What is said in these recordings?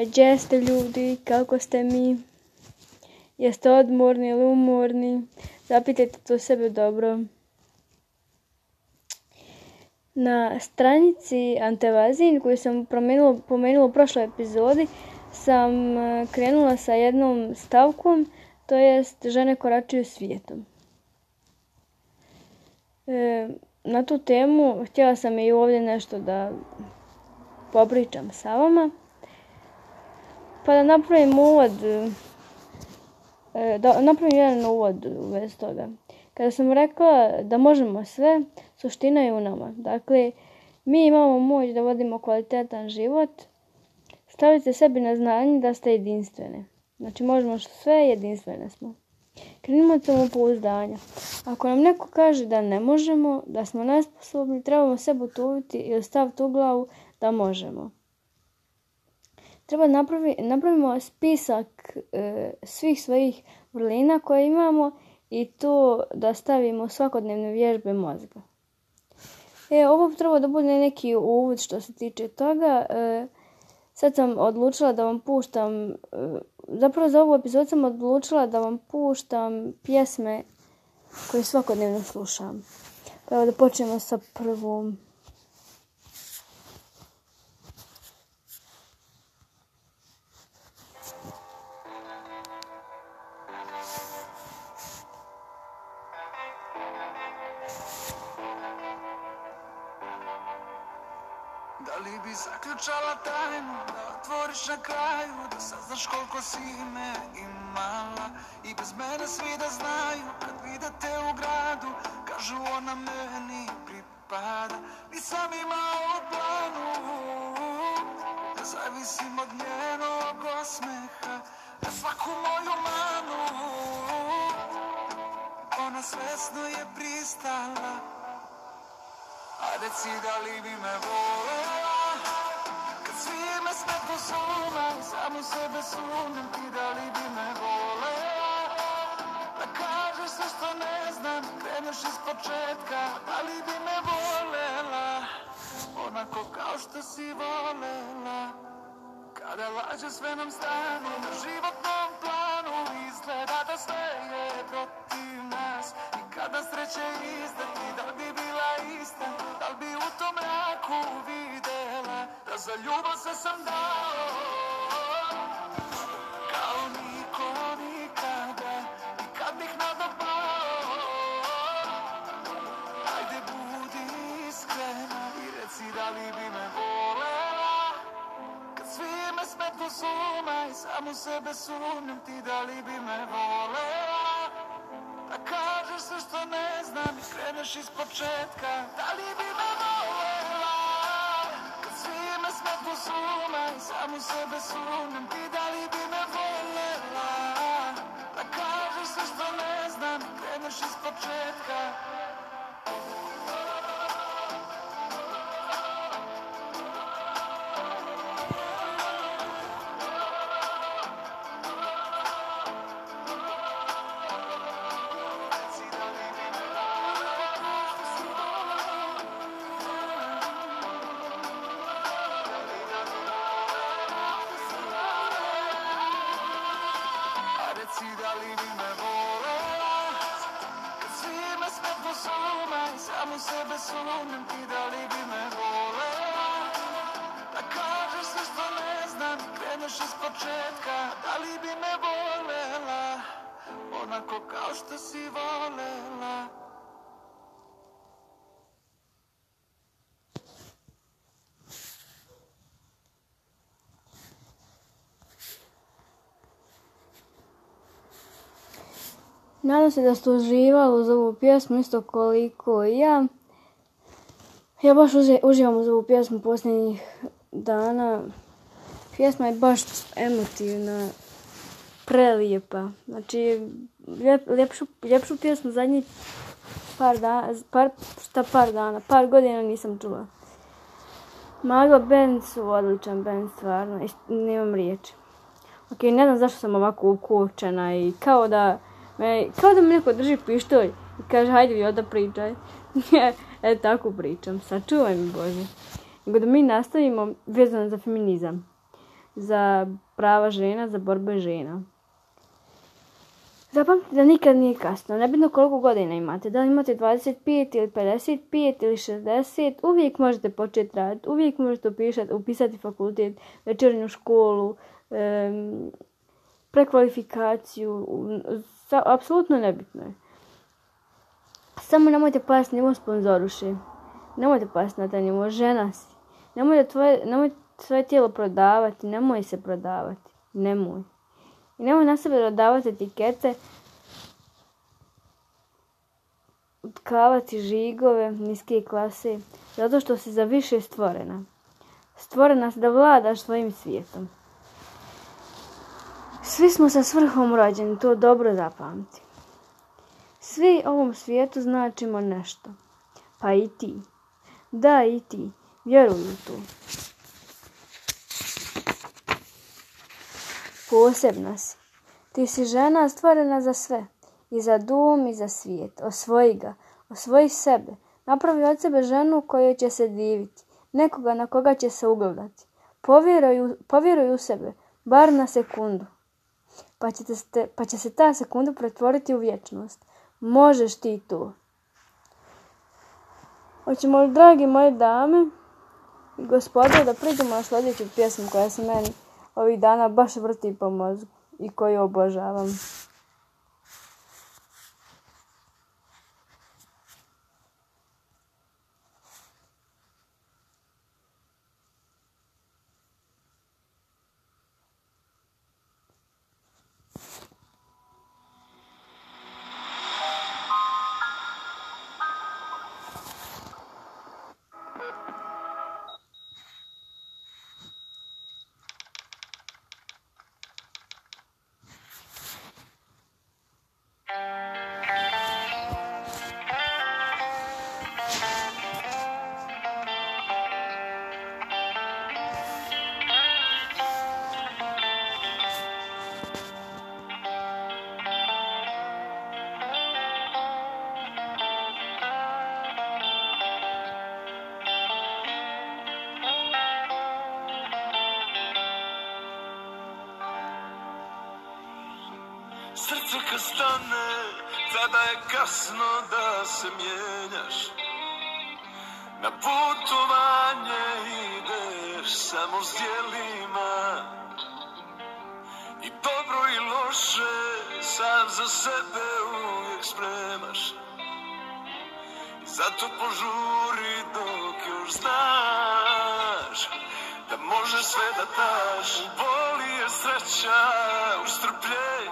Pa ljudi, kako ste mi? Jeste odmorni ili umorni? Zapitajte to sebe dobro. Na stranici Antevazin koju sam pomenula u prošloj epizodi sam e, krenula sa jednom stavkom, to jest žene koračuju svijetom. E, na tu temu htjela sam i ovdje nešto da popričam sa vama. Pa da napravim uvod, e, da napravim jedan uvod bez toga. Kada sam rekla da možemo sve, suština je u nama. Dakle, mi imamo moć da vodimo kvalitetan život. Stavite sebi na znanje da ste jedinstvene. Znači, možemo sve jedinstvene smo. Krenimo samopouzdanja. Ako nam neko kaže da ne možemo, da smo nesposobni, trebamo sebu tuviti i ostaviti u glavu da možemo treba napravi, napravimo spisak e, svih svojih vrlina koje imamo i to da stavimo svakodnevne vježbe mozga. E, ovo treba da bude neki uvod što se tiče toga. E, sad sam odlučila da vam puštam, e, zapravo za ovu epizodu sam odlučila da vam puštam pjesme koje svakodnevno slušam. Pa evo da počnemo sa prvom. zaključala tajnu Da otvoriš na kraju Da saznaš koliko si me imala I bez mene svi da znaju Kad vide te u gradu Kažu ona meni pripada Nisam imao planu Da zavisim od njenog osmeha Da svaku moju manu Ona svesno je pristala A reci da li bi me voleo svime smo persona samo sebe sumnjam ti da li bi me volela? Da kažeš sve što ne znam Kreneš iz početka Da li bi me volela Onako kao što si volela Kada laže sve nam stane Život za ljubav se sam dao Kao niko nikada i kad bih nadopao Ajde budi iskrena i reci da li bi me volela Kad svi me smetno suma i samo sebe sumnjam ti da li bi me volela Da kažeš sve što ne znam i kreneš iz početka Da li bi me volela personas, a mí se besunem, ti da li bi me voljela? Da kažeš sve što ne znam, kreneš iz početka. Nadam se da ste uživali uz ovu pjesmu isto koliko i ja. Ja baš uživam uz ovu pjesmu posljednjih dana. Pjesma je baš emotivna, prelijepa. Znači, ljepšu, pjesmu zadnjih par dana, par, šta par dana, par godina nisam čula. Magla band su odličan band, stvarno, nemam riječi. Ok, ne znam zašto sam ovako ukočena i kao da me, kao da mi neko drži pištolj i kaže hajde vi onda pričaj. e, tako pričam, sačuvaj mi Bože. Nego da mi nastavimo vezano za feminizam, za prava žena, za borbe žena. Zapamtite da nikad nije kasno, nebitno koliko godina imate, da li imate 25 ili 55 ili 60, uvijek možete početi raditi, uvijek možete upisati, fakultet, večernju školu, prekvalifikaciju, sa, apsolutno nebitno je. Samo nemojte pasti nivo sponzoruši. Nemojte pasti na taj nivo žena si. tvoje, nemoj svoje tijelo prodavati, nemoj se prodavati. Nemoj. I nemoj na sebe dodavati etikete, utkavati žigove niske klase, zato što si za više stvorena. Stvorena da vladaš svojim svijetom. Svi smo sa svrhom rođeni, to dobro zapamti. Svi ovom svijetu značimo nešto. Pa i ti. Da, i ti. Vjeruj u to. Posebna si. Ti si žena stvorena za sve. I za dom i za svijet. Osvoji ga. Osvoji sebe. Napravi od sebe ženu kojoj će se diviti. Nekoga na koga će se ugledati. Povjeruj, povjeruj u sebe. Bar na sekundu pa, ste, pa će se ta sekunda pretvoriti u vječnost. Možeš ti tu. Hoćemo li, dragi moje dame i gospode, da pridemo na sljedeću pjesmu koja se meni ovih dana baš vrti po mozgu i koju obožavam. Muzika stane, tada je kasno da se mijenjaš. Na putovanje ideš samo s dijelima. I dobro i loše sam za sebe uvijek spremaš. Zato požuri dok još znaš da može sve da daš. Boli je sreća, ustrpljenje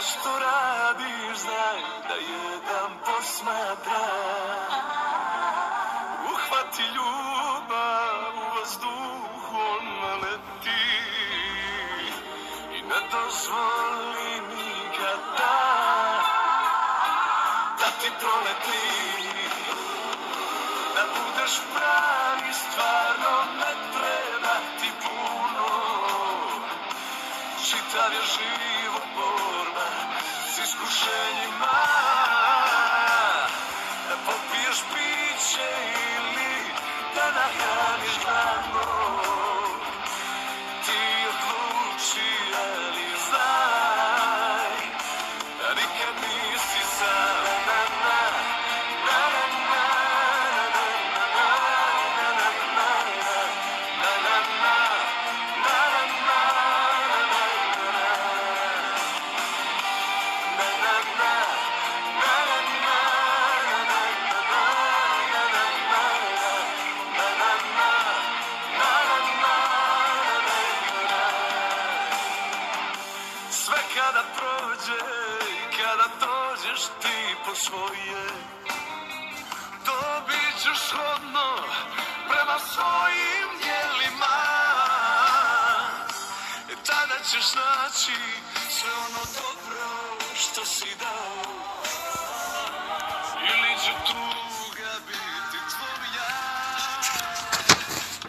što radiš, znaj da jedan posmatra. Uhvati ljubav u vazduhu, ona leti i ne dozvoli nikada da ti proleti, da budeš pravi stvarno ne treba ti puno, čitav je živ. kada prođe kada prođeš ti po svoje Dobit ćeš hodno prema svojim djelima e, tada ćeš naći sve ono dobro što si dao ili će tuga biti tvoja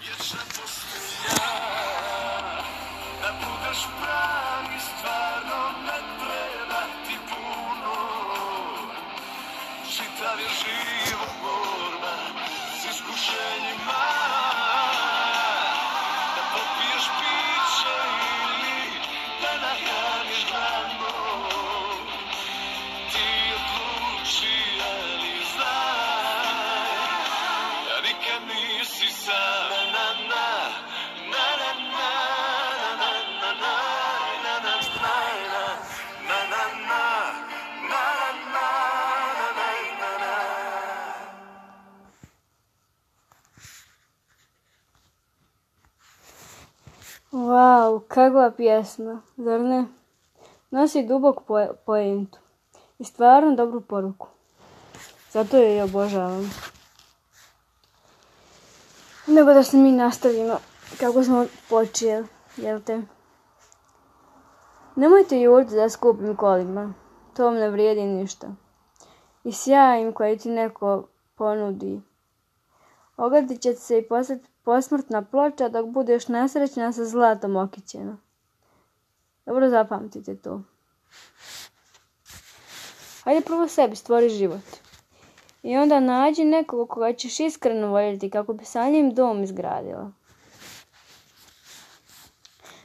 jer će da budeš pravi stvar travesti. Wow, kakva pjesma, zar ne? Nosi dubok poentu i stvarno dobru poruku. Zato je i obožavam. Nego da se mi nastavimo kako smo počeli, jel te? Nemojte jurti za skupim kolima, to vam ne vrijedi ništa. I sjajim koji ti neko ponudi. Ogledit ćete se i postati posmrtna ploča dok budeš nesrećna sa zlatom okićena. Dobro zapamtite to. Hajde prvo sebi stvori život. I onda nađi nekog koga ćeš iskreno voljeti kako bi sa njim dom izgradila.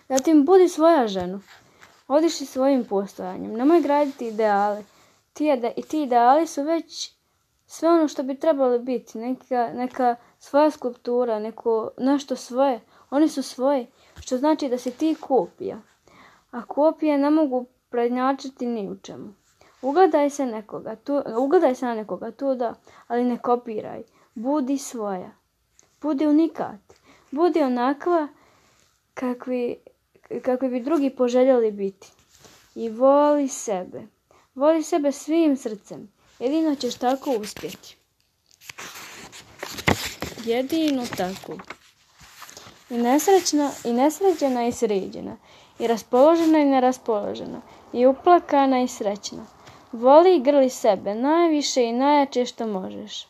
Zatim budi svoja ženu. Odiši svojim postojanjem. Nemoj graditi ideale. I ti ideali su već sve ono što bi trebalo biti. Neka, neka svoja skulptura, neko, nešto svoje. Oni su svoji, što znači da si ti kopija. A kopije ne mogu prednjačiti ni u čemu. Ugledaj se, nekoga, tu, ugledaj se na nekoga da ali ne kopiraj. Budi svoja. Budi unikat. Budi onakva kakvi, kakvi bi drugi poželjeli biti. I voli sebe. Voli sebe svim srcem. Jedino ćeš tako uspjeti. Jedinu takvu. I nesrećna, i nesređena i sređena, i raspoložena i neraspoložena, i uplakana i srećna. Voli i grli sebe najviše i najjače što možeš.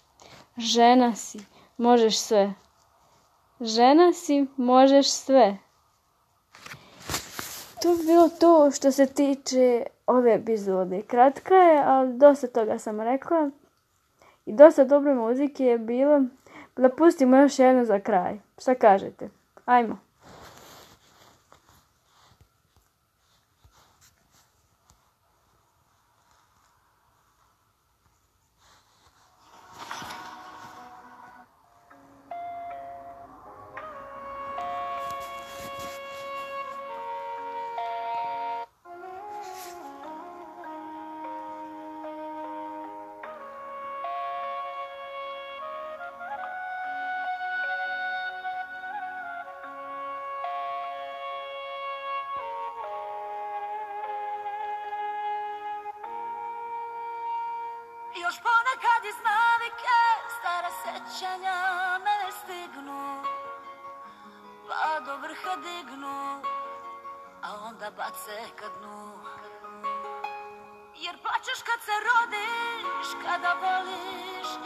Žena si, možeš sve. Žena si, možeš sve. To bi bilo to što se tiče ove epizode. Kratka je, ali dosta toga sam rekla. I dosta dobre muzike je bilo da pustimo još jednu za kraj. Šta kažete? Ajmo. sjećanja mene stignu Pa do vrha dignu A onda bace ka dnu Jer plaćaš kad se rodiš Kada voliš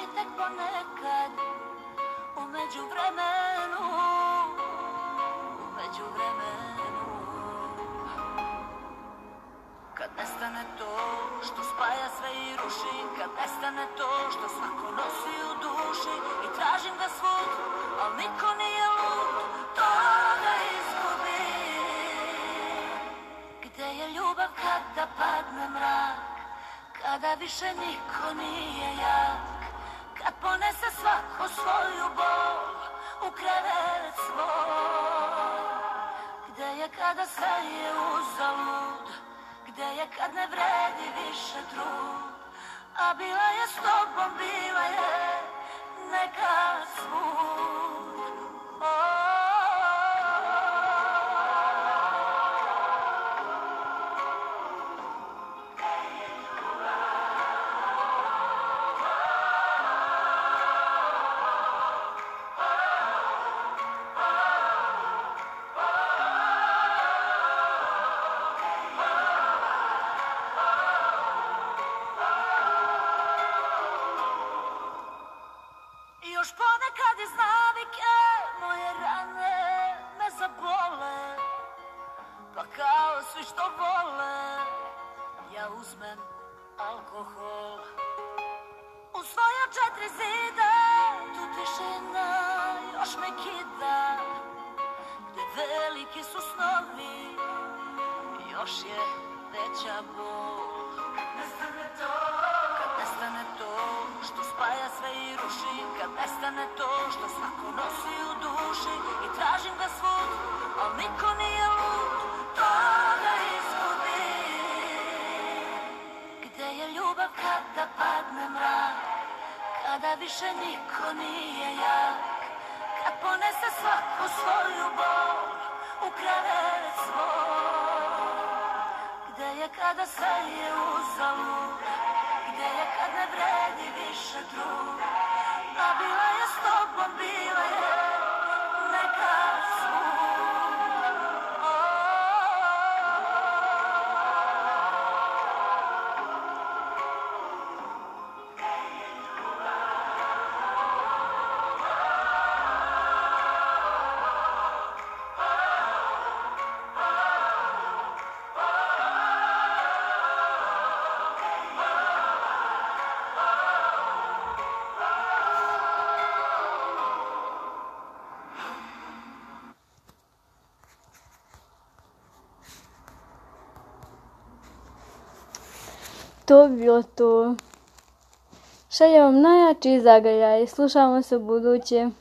više niko nije jak Kad ponese svako svoju bol u krevet svoj Gde je kada sve je uzalud Gde je kad ne vredi više trud A bila je s tobom, bila je neka svud baš me kida Gde veliki su snovi Još je veća bol Kad nestane to Kad nestane to Što spaja sve i ruši Kad nestane to Što svako nosi u duši I tražim ga svud Al niko nije lud To da izgubi Gde je ljubav kada padne mrak Kada više niko nije ja ponese svaku svoju bol u krevet svoj. Gde je kada sve je uzalud, gde je kad ne vredi više trud, a bila je s tobom, bila je to bilo to. Šaljem vam najjači zagajaj. Slušamo se u budućem.